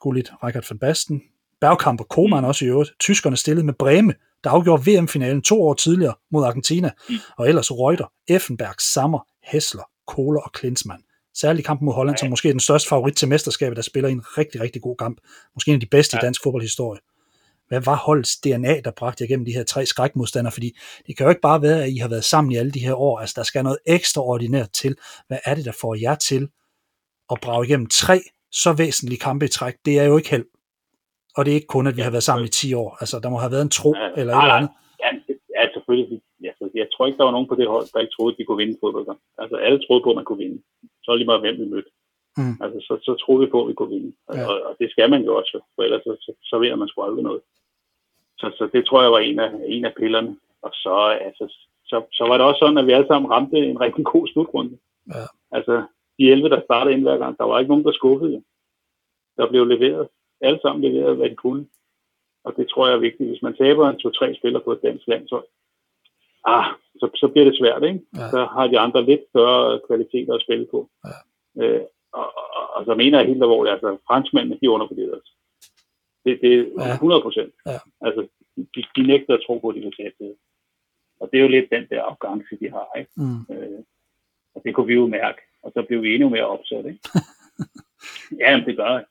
Gullit, Rikard van Basten, Bergkamp og Koeman også i øvrigt. Tyskerne stillede med Breme, der afgjorde VM-finalen to år tidligere mod Argentina, og ellers Reuter, Effenberg, Sammer, Hessler, Kohler og Klinsmann. Særligt kampen mod Holland, som måske er den største favorit til mesterskabet, der spiller en rigtig, rigtig god kamp. Måske en af de bedste i dansk fodboldhistorie. Hvad var holdets DNA, der bragte jer gennem de her tre skrækmodstandere? Fordi det kan jo ikke bare være, at I har været sammen i alle de her år. Altså, der skal noget ekstraordinært til. Hvad er det, der får jer til at brage igennem tre så væsentlige kampe i træk? Det er jo ikke held. Og det er ikke kun, at vi har været sammen i 10 år. Altså, der må have været en tro Ja, eller et nej, eller nej. andet. Ja, ja selvfølgelig. Altså, jeg tror ikke, der var nogen på det hold, der ikke troede, at de kunne vinde fodbold. Altså, alle troede på, at man kunne vinde. Så lige meget, hvem vi mødte. Mm. Altså, så, så troede vi på, at vi kunne vinde. Og, Ja. og, og det skal man jo også, for ellers så, så, så vinder man sgu aldrig noget. Så, så det tror jeg var en af, en af pillerne. Og så, altså, så, så var det også sådan, at vi alle sammen ramte en rigtig god slutrunde. Ja. Altså, de 11, der startede ind hver gang, der var ikke nogen, der skuffede. Der blev leveret. Alle sammen leveret, hvad de kunne. Og det tror jeg er vigtigt. Hvis man taber en to-tre spillere på et dansk landshold, ah, så, så bliver det svært, ikke? Ja. Så har de andre lidt større kvaliteter at spille på. Ja. Øh, og, og, og, så mener jeg helt alvorligt, altså franskmændene, de undervurderer os. Det, det er Ja. 100 procent. Ja. Altså, de, de nægter at tro på, at de kan tabe det. Og det er jo lidt den der afgangse, de har, ikke? Mm. Øh, og det kunne vi jo mærke, og så blev vi endnu mere opsat, ikke? ja, men det gør det.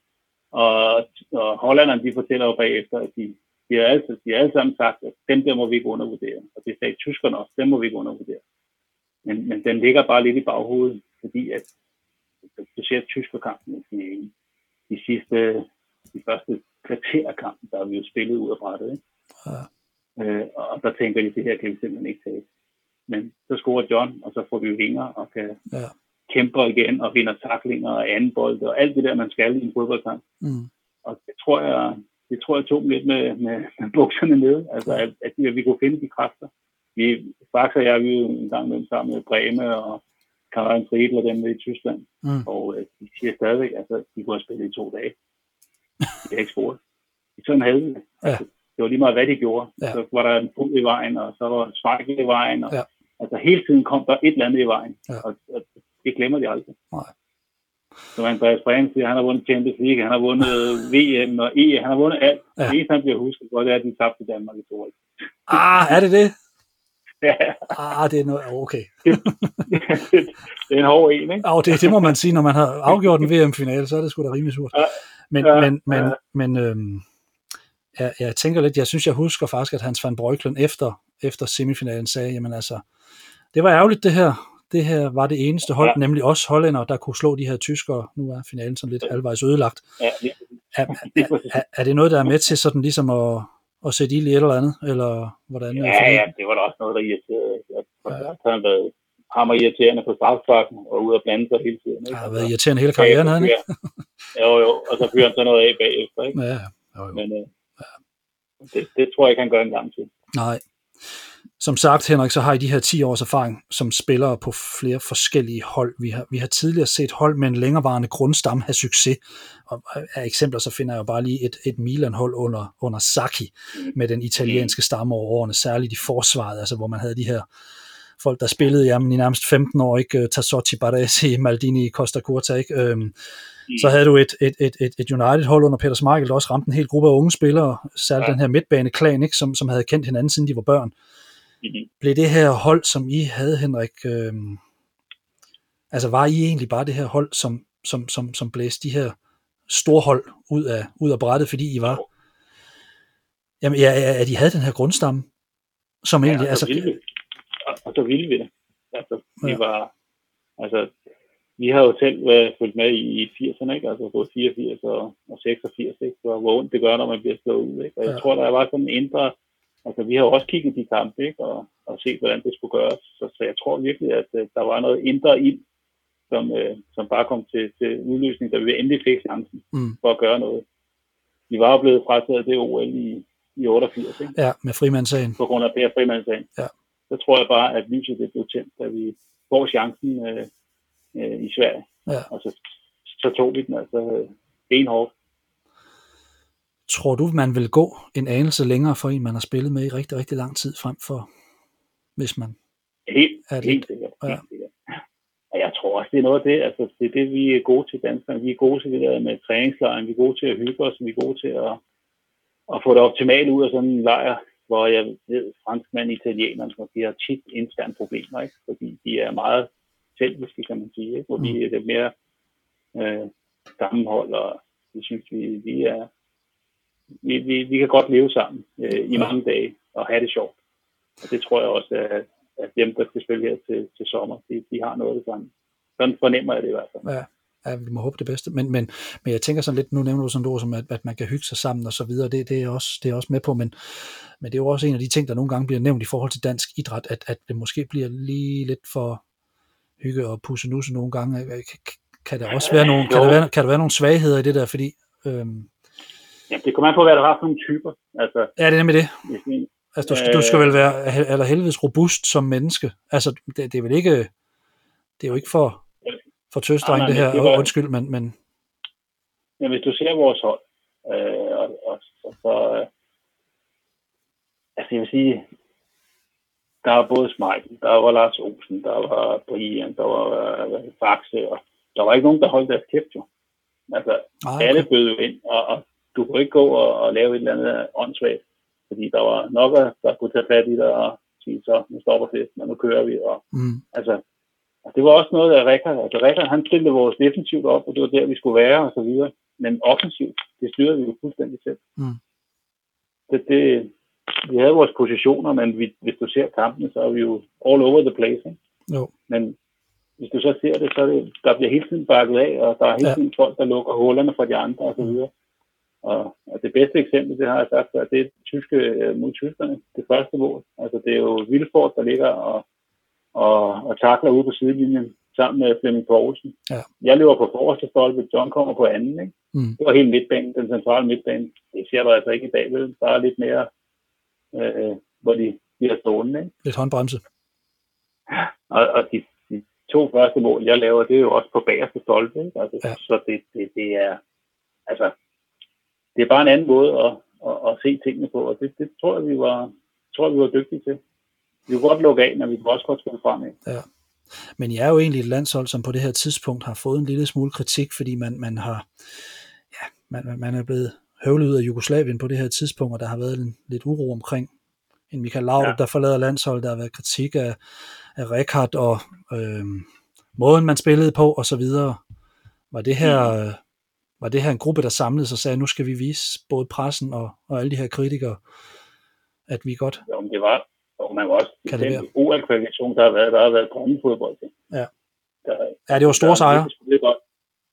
Og, og hollanderne, de fortæller jo bagefter, at de, de, har altid, de har alle sammen sagt, at dem der må vi ikke undervurdere. Og det sagde tyskerne også, dem må vi ikke undervurdere. Men, men den ligger bare lidt i baghovedet, fordi at specielt tyskerkampen i finalen, de sidste, de første kvarter af kampen, der har vi jo spillet ud af brættet, ikke? Ja. Øh, og der tænker de, det her kan vi simpelthen ikke tage. Men så scorer John, og så får vi vinger og kan Ja. Kæmper igen og vinder taklinger og anden bold og alt det der, man skal i en fodboldkamp. Mm. Og det tror jeg, det tror jeg tog dem lidt med, med, med bukserne nede, altså at, at, vi kunne finde de kræfter. Vi, faktisk og jeg, vi jo en gang med sammen med Breme og Karin Friedel og dem nede i Tyskland. Mm. Og øh, de siger stadigvæk, altså, de kunne have spillet i to dage. De har ikke sporet. Sådan havde vi det. Ja. Altså, det var lige meget, hvad de gjorde. Ja. Så var der en fod i vejen, og så var Schmeichel i vejen. Og, Ja. Altså hele tiden kom der et eller andet i vejen. Ja. Og, og det glemmer de aldrig. Nej. Som Andreas Brink siger, han har vundet Champions League, han har vundet VM og E, han har vundet alt. Ja. Det eneste, han bliver husket godt, det er, at de tabte Danmark i to Ah, er det det? Ja, Ah, det er noget, okay. det er en hård en, ikke? Oh, det, det må man sige, når man har afgjort en VM-finale, så er det sgu da rimelig surt. Ja. Men, Ja, men, men, ja. men øhm, jeg, jeg tænker lidt, jeg synes, jeg husker faktisk, at Hans van Breukelen efter, efter semifinalen sagde, jamen altså, det var ærgerligt det her. Det her var det eneste hold, Ja. nemlig os hollændere, der kunne slå de her tyskere. Nu er finalen sådan lidt halvvejs ødelagt. Ja, Er, er, er, er det noget, der er med til sådan ligesom at, at sætte ild i et eller andet? Eller hvordan? Ja, ja, det var da også noget, der irriterede. Ja. Han været hammer irriterende på strafsparken og ud og blande sig hele tiden. Ikke? har været irriterende hele karrieren, han ikke? Jo, jo, og så fyrer han så noget af bagefter, ikke? Ja, jo, jo. Men øh, det, det tror jeg ikke, han gør en gang til. Nej. Som sagt, Henrik, så har I de her 10 års erfaring som spillere på flere forskellige hold. Vi har, vi har tidligere set hold med en længerevarende grundstamme have succes. Og af eksempler så finder jeg jo bare lige et, et Milan-hold under, under Sacchi med den italienske stamme over årene, særligt i forsvaret, altså hvor man havde de her folk, der spillede jamen, i nærmest 15 år, ikke? Øh, Tassotti, Baresi, Maldini, Costa Curta, ikke? Øhm, så havde du et, et, et, et, et United-hold under Peter Schmeichel, der også ramte en hel gruppe af unge spillere, særligt ja. Ja. den her midtbane-klan, ikke? Som, som havde kendt hinanden, siden de var børn. Mhm. Blev det her hold, som I havde, Henrik, øhm, altså var I egentlig bare det her hold, som, som, som, som blæste de her store hold ud af, ud af brættet, fordi I var, jamen ja, ja, at I havde den her grundstamme, som Ja, egentlig, og så altså, ville vi. Og, og så ville vi det. Altså, vi Ja. var, altså, vi har jo selv været fulgt med i, i 80'erne, ikke? Altså både 84 og, og 86, ikke? Så hvor ondt det gør, når man bliver slået ud, ikke? Og jeg Ja. tror, der var sådan en indre, altså vi har jo også kigget de kampe, ikke? Og, og set, hvordan det skulle gøres. Så, så jeg tror virkelig, at uh, der var noget indre ild, som, uh, som bare kom til, til udløsning, da vi endelig fik chancen Mm. for at gøre noget. Vi var jo blevet frataget det OL i, i 88, ikke? ja, med frimandssagen. på grund af Per Frimandsagen. Ja. Så tror jeg bare, at lyset det blev tændt, da vi får chancen øh, øh, i Sverige. Ja. Og så, så tog vi den altså øh, benhårdt. Tror du, man vil gå en anelse længere for en, man har spillet med i rigtig, rigtig lang tid frem for, hvis man Helt, er helt sikkert. Ja. Helt sikkert. Og jeg tror også, det er noget af det, altså det er det, vi er gode til danskerne. Vi er gode til det der med træningslejren, vi er gode til at hygge os, vi er gode til at, at få det optimalt ud af sådan en lejr, hvor jeg ved, franskmænd, italienerne, som de har tit interne problemer, ikke? fordi de er meget selviske, kan man sige, ikke? hvor vi er lidt mere øh, sammenhold, og vi synes, vi, vi er vi, vi, vi kan godt leve sammen øh, i mange dage og have det sjovt. Og det tror jeg også, at, at dem, der skal spille her til, til sommer, de, de har noget af det samme. Sådan fornemmer jeg det i hvert fald. Ja, ja, vi må håbe det bedste. Men, men, men jeg tænker sådan lidt, nu nævner du sådan et ord som, at, at man kan hygge sig sammen og så videre, det, det, er også, det er også med på, men, men det er jo også en af de ting, der nogle gange bliver nævnt i forhold til dansk idræt, at, at det måske bliver lige lidt for hygge og pusse nusse nogle gange. Kan, kan der også være nogle, kan der være, kan der være nogle svagheder i det der, fordi øhm, Ja, det kommer an på, hvad der har for nogle typer. Altså, ja, det er nemlig det. Altså, du, skal, du skal vel være eller helvedes robust som menneske. Altså, det, det er vel ikke, det er jo ikke for, for tøstdreng, Nej, det her, det var- undskyld, men, men ja, hvis du ser vores hold, øh, og, og, og så, øh, altså jeg vil sige, der var både Smeichel, der var Lars Olsen, der var Brian, der var øh, Faxe, og der var ikke nogen, der holdt deres kæft jo. Altså, alle okay. bød jo ind, og, og du kunne ikke gå og, og lave et eller andet åndssvagt, fordi der var nok, der kunne tage fat i dig og sige, så nu stopper festen, og nu kører vi, og Mm, altså, og det var også noget af Rikker. Altså, Rikker, han stillede vores defensivt op, og det var der, vi skulle være, og så videre. Men offensivt, det styrede vi jo fuldstændig selv. Mm. Det, det, vi havde vores positioner, men vi, hvis du ser kampene, så er vi jo all over the place. Ikke? jo, Men hvis du så ser det, så er det, der bliver hele tiden bakket af, og der er hele Ja. tiden folk, der lukker hullerne fra de andre, og så videre. Og, og det bedste eksempel, det har jeg sagt, før, det er tyske øh, mod tyskerne, det første mål. Altså det er jo Vilfort, der ligger og, og, og takler ude på sidelinjen sammen med Flemming Poulsen. Ja. Jeg løber på forreste stolpe, John kommer på anden. Ikke? mm, Det var helt midtbanen, den centrale midtbane. Det ser du altså ikke i dag, vel? Der er lidt mere, øh, hvor de bliver stående. Ikke? lidt håndbremse. Og, og de, de to første mål, jeg laver, det er jo også på bagerste stolpe. Ikke? Altså, ja. Så det, det, det er altså, det er bare en anden måde at, at, at se tingene på, og det, det tror jeg, vi var, tror jeg, vi var dygtige til. Vi kunne godt lukke af, men vi kunne også godt spille fremad. Ja. Men I er jo egentlig et landshold, som på det her tidspunkt har fået en lille smule kritik, fordi man, man har, ja, man, man er blevet høvlet ud af Jugoslavien på det her tidspunkt, og der har været en, lidt uro omkring en Michael Laudrup, ja. Der forlader landsholdet, der har været kritik af, af Rekard og øh, måden, man spillede på, og så videre. Var det her, øh, var det her en gruppe, der samlede sig og sagde, nu skal vi vise både pressen og, og alle de her kritikere, at vi godt Jo, men det var, og man var også Kan det den? OL-kvalifikation, der har været, der har været drømmefodbold. Ja. Der, Ja, det var store sejre.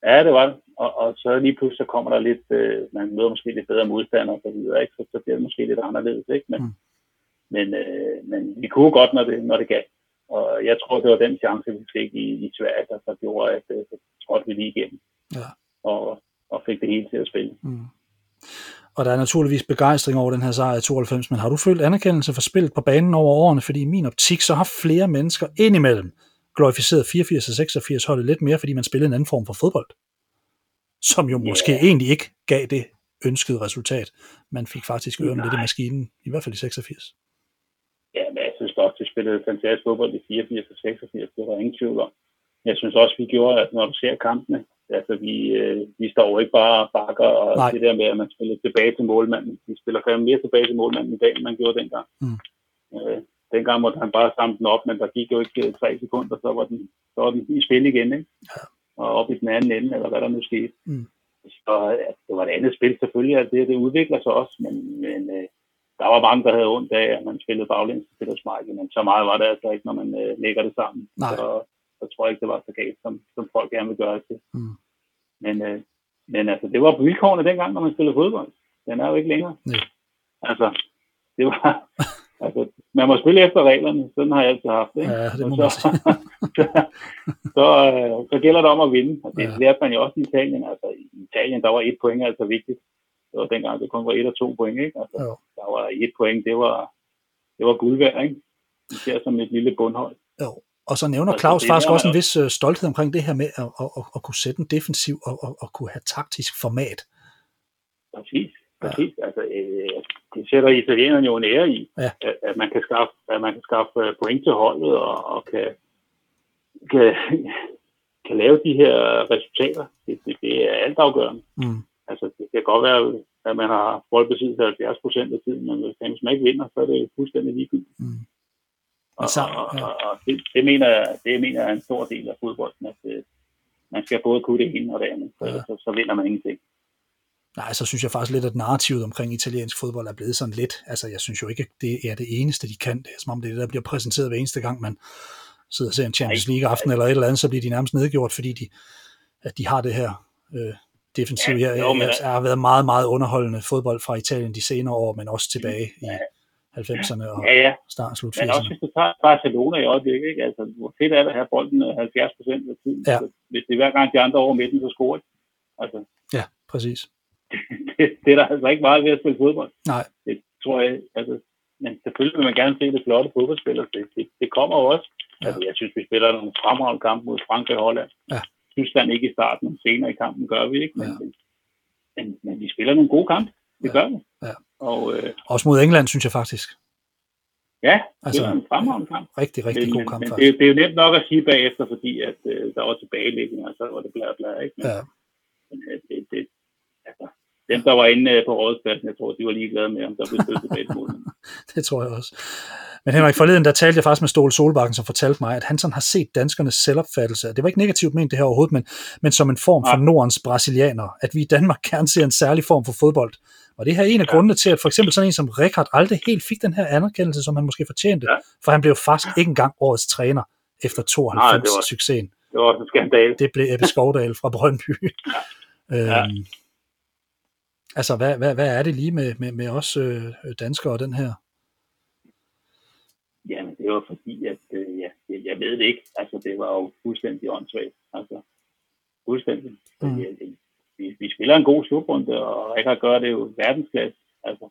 Ja, det var det. Og, og så lige pludselig så kommer der lidt, øh, man møder måske lidt bedre modstandere og så videre, ikke? Så, så bliver det måske lidt anderledes, ikke? Men, Mm. mm. men, øh, men vi kunne godt, når det, når det gav. Og jeg tror, det var den chance, vi fik i, i Sverige, der, der gjorde, at øh, så trådte vi lige igennem. Ja. Og, og fik det hele til at spille. Mm. Og der er naturligvis begejstring over den her sejr i 92, men har du følt anerkendelse for spillet på banen over årene? Fordi i min optik, så har flere mennesker indimellem glorificeret 84 og 86 holdet lidt mere, fordi man spillede en anden form for fodbold. Som jo Ja. måske egentlig ikke gav det ønskede resultat. Man fik faktisk ørerne lidt i maskinen, i hvert fald i 86. Ja, men jeg synes også, de spillede fantastisk fodbold i 84 og 86. Det var ingen tvivl om. Jeg synes også, vi gjorde, at når du ser kampene, altså vi, øh, vi står jo ikke bare og bakker, og Nej. det der med, at man spiller tilbage til målmanden. Vi spiller fandme mere tilbage til målmanden i dag, end man gjorde dengang. Mm. Øh, dengang måtte han bare samle den op, men der gik jo ikke øh, tre sekunder, så var den, så var den i spil igen, ikke? Og op i den anden ende, eller hvad der nu skete. Mm. Så ja, det var et andet spil selvfølgelig, at det, det udvikler sig også, men, men øh, der var mange, der havde ondt af, at man spillede baglæns til Peter Schmeichel, men så meget var det altså ikke, når man øh, lægger det sammen. Nej. Så, så tror jeg ikke, det var så galt, som, som folk gerne vil gøre det til. Mm. Men, øh, men altså, det var vilkårene dengang, når man spillede fodbold. Den er jo ikke længere. Nej. Altså, det var... altså, man må spille efter reglerne. Sådan har jeg altid haft det. Ikke? Ja, det må man så, sige. så, øh, så gælder det om at vinde. Og det Ja. ja. lærte man jo også i Italien. Altså, i Italien, der var et point altså vigtigt. Det var dengang, det kun var et og to point. Ikke? Altså, Jo. der var et point, det var, det var guld værd. Ikke? Især som et lille bundhold. Jo. Og så nævner Claus faktisk også en vis øh, stolthed omkring det her med at, at, at, at kunne sætte en defensiv og, og, og kunne have taktisk format. Præcis. præcis. Ja. Altså, øh, det sætter italienerne jo en ære i, ja. at, at, man kan skaffe, at man kan skaffe øh, point til holdet og, og kan, kan, kan lave de her resultater. Det, det, det er altafgørende. Mm. Altså, det kan godt være, at man har boldbesiddelse 70 procent af tiden, men hvis man ikke vinder, så er det fuldstændig ligegyldigt. Mm. Og, Så, og, ja. og, og det, det, mener jeg, det mener jeg er en stor del af fodbolden, at øh, man skal både kunne det ene og det andet, så, Ja. så, så vinder man ingenting. Nej, så synes jeg faktisk lidt, at narrativet omkring italiensk fodbold er blevet sådan lidt. Altså, jeg synes jo ikke, det er det eneste, de kan. Det er som om det er det, der bliver præsenteret hver eneste gang, man sidder og ser en Champions. League-aften eller et eller andet, så bliver de nærmest nedgjort, fordi de, at de har det her øh, defensiv. Ja, jo, men- jeg, har været meget, meget underholdende fodbold fra Italien de senere år, men også tilbage i Ja. 90'erne og Ja, ja. start slut Men også 80'erne. hvis du tager Barcelona i øjeblikket, ikke? Altså, hvor fedt er det at have bolden øh, 70 procent af tiden. Ja. Så Hvis det er hver gang de andre over midten, så scorer de. Altså, Ja, præcis. det, det, er der altså ikke meget ved at spille fodbold. Nej, Det tror jeg, altså, men selvfølgelig vil man gerne se det flotte fodboldspillere. Det, det, det kommer jo også. Ja. Altså, jeg synes, vi spiller nogle fremragende kampe mod Frankrig og Holland. Ja. Tyskland ikke i starten, men senere i kampen gør vi ikke. Men, Ja. men, men, men vi spiller nogle gode kampe. Det Ja. gør vi. Ja. Og øh, også mod England, synes jeg faktisk. ja, det Altså, er en fremragende kamp. Rigtig, rigtig men, god kamp, men det, faktisk. er- det, er jo nemt nok at sige bagefter, fordi at, øh, der var tilbagelæggende, og så var det bla bla, ikke? Men, Ja. men øh, det, det, altså, dem, der var inde øh, på rådspladsen, jeg tror, de var ligeglade med, om der blev spillet tilbage til målet. Det tror jeg også. Men Henrik, forleden der talte jeg faktisk med Ståle Solbakken, som fortalte mig, at han sådan har set danskernes selvopfattelse. Det var ikke negativt ment det her overhovedet, men, men som en form for. Nordens brasilianer. At vi i Danmark gerne ser en særlig form for fodbold. Og det her er en af Ja. grundene til, at for eksempel sådan en som Rikard aldrig helt fik den her anerkendelse, som han måske fortjente. Ja. For han blev faktisk ikke engang årets træner efter 92 Nej, det var- succesen. Det var også en skandal. Det blev Ebbe Skovdal fra Brøndby. Ja. øhm, altså, hvad, hvad, hvad er det lige med, med, med os øh, danskere og den her? Jamen, det var fordi, at øh, ja, jeg, jeg ved det ikke. Altså, det var jo fuldstændig åndssvagt. Altså, fuldstændig. Mm. Vi, vi, vi spiller en god slutrunde, og Rikard gør det jo verdensklasse. Altså,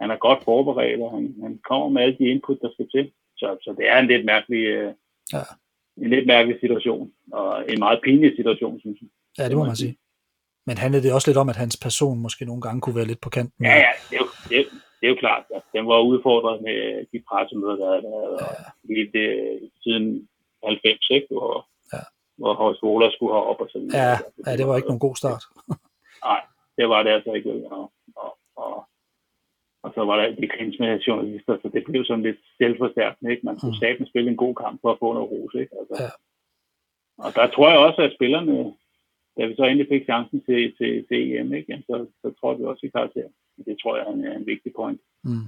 han er godt forberedt, og han, han kommer med alle de input, der skal til. Så, så det er en lidt mærkelig, øh, Ja. en lidt mærkelig situation, og en meget pinlig situation, synes jeg. Ja, det må man sige. Men handlede det også lidt om, at hans person måske nogle gange kunne være lidt på kanten? Ja, ja, det er jo, det er, det er jo klart. at den var udfordret med de pressemøder, der er der ja. lige det, siden 90, ikke? Hvor. Hvor Horst Wohler skulle have op og sådan Ja, ja, det var ikke nogen god start. Nej, det var det altså ikke. Og, og, og, og så var der de med journalister, så det blev sådan lidt selvforstærkende. Ikke? Man skulle Mm. mm. spille en god kamp for at få noget ros. Ikke? Altså, Ja. Og der tror jeg også, at spillerne, da vi så endelig fik chancen til, til, til EM, ikke? Jamen, så, så tror vi også i karakter. Det tror jeg er en, er en vigtig point. Mm.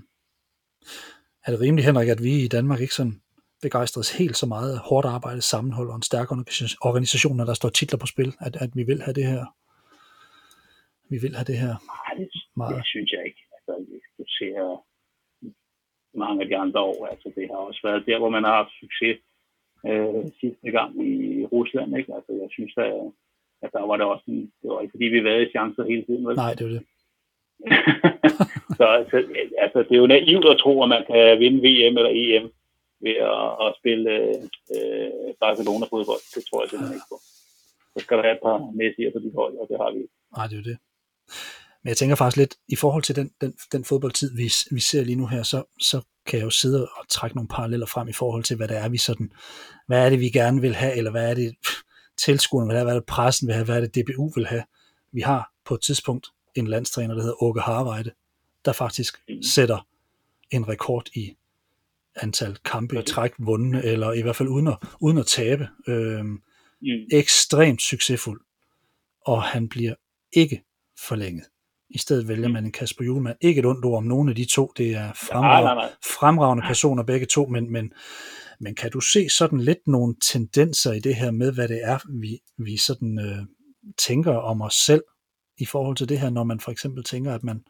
Er det rimeligt, Henrik, at vi i Danmark ikke sådan begejstres helt så meget af hårdt arbejde, sammenhold og en stærk organisation- når der står titler på spil, at, at vi vil have det her? Vi vil have det her Nej, det, meget. det synes jeg ikke. Altså, du ser mange af de andre år, altså det har også været der, hvor man har haft succes øh, sidste gang i Rusland, ikke? Altså jeg synes, at, at der var det også en, det var ikke fordi, vi havde chancer hele tiden, vel? Nej, det jo det. så altså, altså, det er jo naivt at tro, at man kan vinde VM eller EM ved at, at spille øh, Barcelona-fodbold. Det tror jeg simpelthen ikke på. Så skal der have et par Messi'er på dit hold, og det har vi ikke. Nej, det er jo det. Men jeg tænker faktisk lidt, i forhold til den, den, den fodboldtid, vi, vi ser lige nu her, så, så kan jeg jo sidde og trække nogle paralleller frem i forhold til, hvad det er, vi sådan, hvad er det, vi gerne vil have, eller hvad er det, tilskuerne vil have, hvad er det, pressen vil have, hvad er det, DBU vil have. Vi har på et tidspunkt en landstræner, der hedder Åke Harvejde, der faktisk Mm. sætter en rekord i antal kampe i træk vundne, eller i hvert fald uden at, uden at tabe. Øhm, Mm. ekstremt succesfuld, og han bliver ikke forlænget. I stedet vælger man en Kasper Julemand. Ikke et ondt ord om nogen af de to. Det er Nej, nej, fremragende, nej. fremragende personer begge to, men, men, men kan du se sådan lidt nogle tendenser i det her med, hvad det er, vi, vi sådan øh, tænker om os selv i forhold til det her, når man for eksempel tænker, at man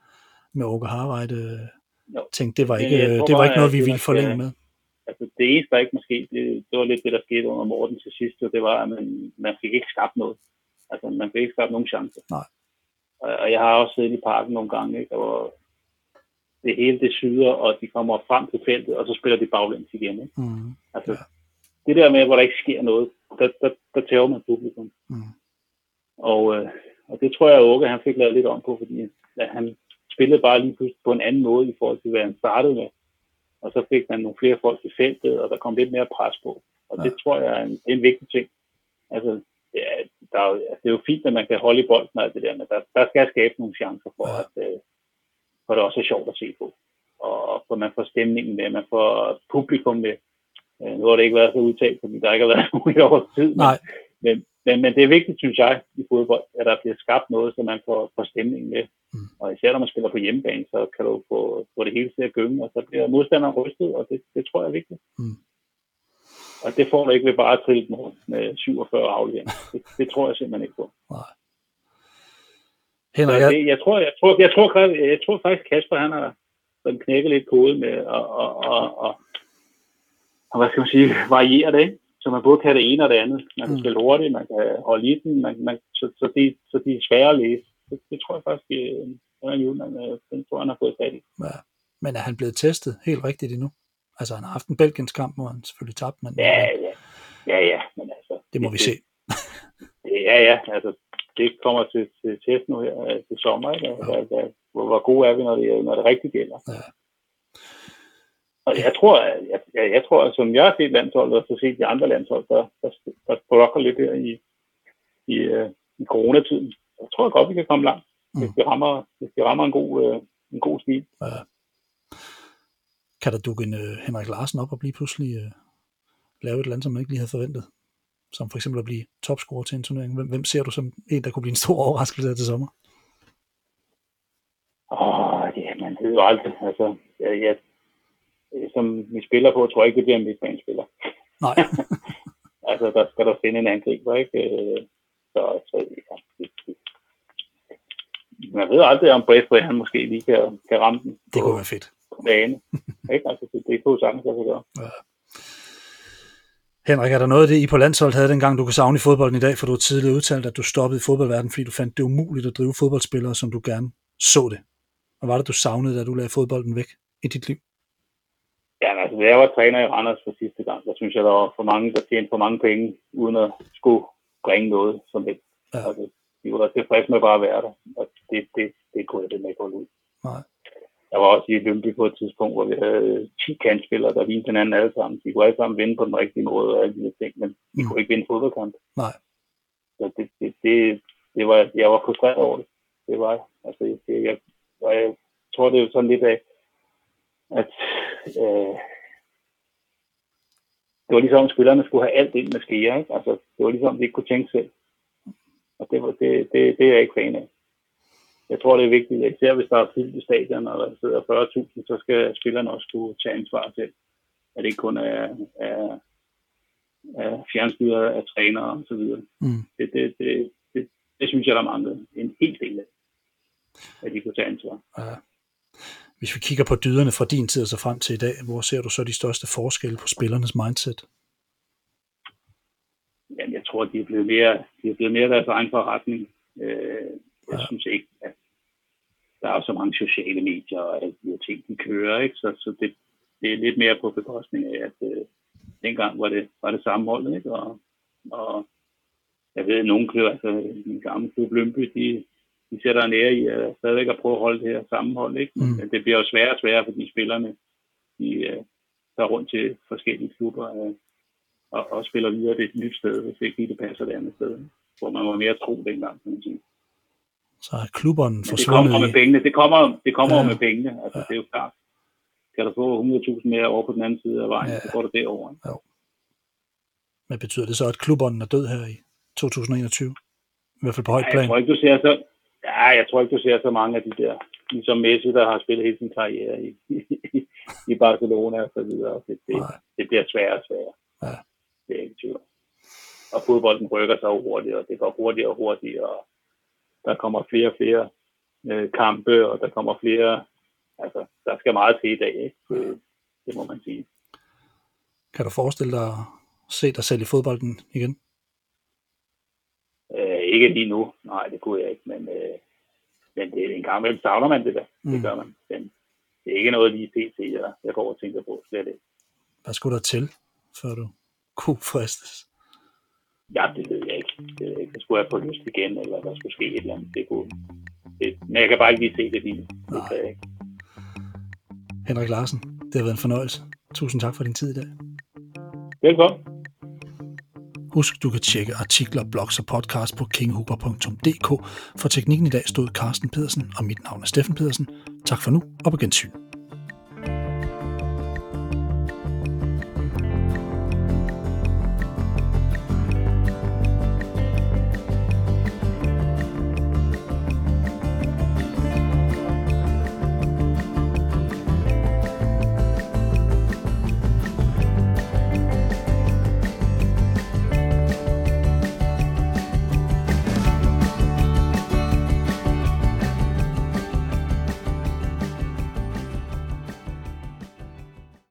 med Åke Harvejde øh, Jo. tænkte, det var ikke, øh, tror det var ikke noget, vi ville forlænge med. Altså, det eneste, der ikke måske, det, det var lidt det, der skete under Morten til sidst, og det var, at man, man fik ikke skabt noget. Altså, man fik ikke skabt nogen chance. Nej. Og, og jeg har også siddet i parken nogle gange, ikke, hvor det hele det syder, og de kommer frem til feltet, og så spiller de baglæns igen. Ikke? Mm, Altså, Ja. det der med, hvor der ikke sker noget, der, der, der tæver man publikum. mm, Og, øh, og det tror jeg, at Åke han fik lavet lidt om på, fordi at han spillede bare lige pludselig på en anden måde i forhold til, hvad han startede med. Og så fik man nogle flere folk i feltet, og der kom lidt mere pres på. Og ja. det tror jeg er en, en vigtig ting. Altså, ja, der er, altså, det er jo fint, at man kan holde i bolden og alt det der, men der, der skal skabe nogle chancer for, ja. at, øh, for det også er sjovt at se på. Og for man får stemningen med, man får publikum med. Øh, nu har det ikke været så udtalt, fordi der ikke har været nogen i over tid. Nej. Men, men, men det er vigtigt, synes jeg, i fodbold, at der bliver skabt noget, så man får, får stemningen med. Mm. Og især når man spiller på hjemmebane, så kan du få, få det hele til at gynge, og så bliver modstanderen rystet, og det, det tror jeg er vigtigt. Mm. Og det får du ikke ved bare at trille den rundt med 47 afleveringer. Det, det tror jeg simpelthen ikke på. Nej. Henrik, det, jeg, tror, jeg, tror, jeg, tror, jeg, jeg tror faktisk, Kasper han har sådan knækket lidt kode med at og, og, og, og, hvad skal man sige, variere det, ikke? Så man både kan det ene og det andet. Man kan mm. spille hurtigt, man kan holde i den, man, man, så, så, de, så de er svære at læse. Det, det tror jeg faktisk, at øh, den tror han har fået fat i. Ja. Men er han blevet testet helt rigtigt endnu? Altså, han har haft en Belgiens kamp, hvor han selvfølgelig tabte, men... Ja, ja. Ja, ja, men altså... Det må det, vi se. ja, ja, altså, det kommer til, til test nu her øh, til sommer, ikke? Ja. Hvad, hvad, hvor, hvor gode er vi, når det, når det rigtigt gælder. Ja. Og jeg tror, jeg, jeg, jeg tror, som jeg har set landsholdet, og så set de andre landshold, der, der, der lidt her i, i, uh, i coronatiden. Jeg tror godt, vi kan komme langt, mm. hvis, vi rammer, hvis vi rammer en god, uh, en god stil. Ja kan der dukke en uh, Henrik Larsen op og blive pludselig uh, lave et eller andet, som man ikke lige havde forventet? Som for eksempel at blive topscorer til en turnering. Hvem, hvem ser du som en, der kunne blive en stor overraskelse til sommer? Åh, oh, ja, man ved jo aldrig. Altså, jeg, jeg, som vi spiller på, tror jeg ikke, det bliver en midtbanespiller. Nej. altså, der skal der finde en angriber, ikke? Øh, så, så ja, det, det, man ved aldrig, om Braithwaite han måske lige kan, kan ramme den. Det kunne være fedt bane. ikke? Altså, det, det kunne sagtens lade sig gøre. Ja. Henrik, er der noget af det, I på landsholdet havde dengang, du kunne savne i fodbolden i dag, for du har tidligere udtalt, at du stoppede i fodboldverdenen, fordi du fandt det umuligt at drive fodboldspillere, som du gerne så det. Og var det, du savnede, da du lagde fodbolden væk i dit liv? Ja, altså, da jeg var træner i Randers for sidste gang, der synes jeg, der var for mange, der tjente for mange penge, uden at skulle bringe noget som det. Ja. Altså, de var tilfredse med bare at være der, og det, det, det kunne jeg det med på ud. Nej. Jeg var også i Lønby på et tidspunkt, hvor vi havde 10 kandspillere, der viste hinanden alle sammen. De kunne alle sammen vinde på den rigtige måde og alle de ting, men de mm. kunne ikke vinde fodboldkamp. Nej. Så det, det, det, det var, jeg var frustreret over det. Det var Altså, det, jeg, og jeg tror, det er jo sådan lidt af, at øh, det var ligesom, at spillerne skulle have alt ind med skære, ikke? Altså, det var ligesom, at de ikke kunne tænke selv. Og det, var, det, det, det er jeg ikke fan af jeg tror, det er vigtigt, at især hvis der er fyldt i stadion, og der sidder 40.000, så skal spillerne også kunne tage ansvar til, at det ikke kun er, er, er fjernstyret af trænere og så videre. Mm. Det, det, det, det, det, synes jeg, der mangler en helt del af, at de kunne tage ansvar. Ja. Hvis vi kigger på dyderne fra din tid og så frem til i dag, hvor ser du så de største forskelle på spillernes mindset? Jamen, jeg tror, de er blevet mere, de er blevet mere deres egen forretning. Øh, jeg ja. synes ikke, at der er så mange sociale medier og alle de her ting, de kører, ikke? Så, så det, det er lidt mere på bekostning af, at øh, dengang var det, var det hold, ikke? Og, og jeg ved, at nogle klubber, altså min gamle klub Lømby, de, de sætter nære i at stadigvæk at prøve at holde det her sammenhold, ikke? Mm. Men det bliver jo sværere og sværere, fordi spillerne, de øh, tager rundt til forskellige klubber øh, og, og spiller videre det et nyt sted, hvis ikke lige det passer det andet sted, hvor man var mere tro dengang, kan man sige så er klubberne forsvundet. Det kommer med pengene. Det kommer, det kommer ja. med pengene. Altså, ja. Det er jo klart. Kan du få 100.000 mere over på den anden side af vejen, ja. så går det derover. Ja. Men betyder det så, at klubberne er død her i 2021? I hvert fald på højt plan. Jeg tror ikke, du ser så, ja, jeg tror ikke, du ser så mange af de der, ligesom Messi, der har spillet hele sin karriere i, i, i Barcelona og så videre. Det, det, det bliver sværere og sværere. Ja. Det er ikke tvivl. Og fodbolden rykker sig hurtigt, og det går hurtigere og hurtigere, og der kommer flere og flere øh, kampe, og der kommer flere, altså der skal meget til i dag, ikke? Det, det må man sige. Kan du forestille dig at se dig selv i fodbolden igen? Ikke lige nu, nej det kunne jeg ikke, men, øh, men det, er en gang imellem savner man det der, mm. det gør man. Men det er ikke noget lige pt, jeg, jeg går og tænker på slet ikke. Hvad skulle der til, før du kunne fristes? Ja, det ved jeg ikke. Det, det skulle jeg få lyst igen, eller der skulle ske et eller andet. Det kunne, det, men jeg kan bare ikke lige se det lige. Det kan jeg ikke. Henrik Larsen, det har været en fornøjelse. Tusind tak for din tid i dag. Velkommen. Husk, du kan tjekke artikler, blogs og podcast på kinghuber.dk. For teknikken i dag stod Carsten Pedersen, og mit navn er Steffen Pedersen. Tak for nu, og på gensyn.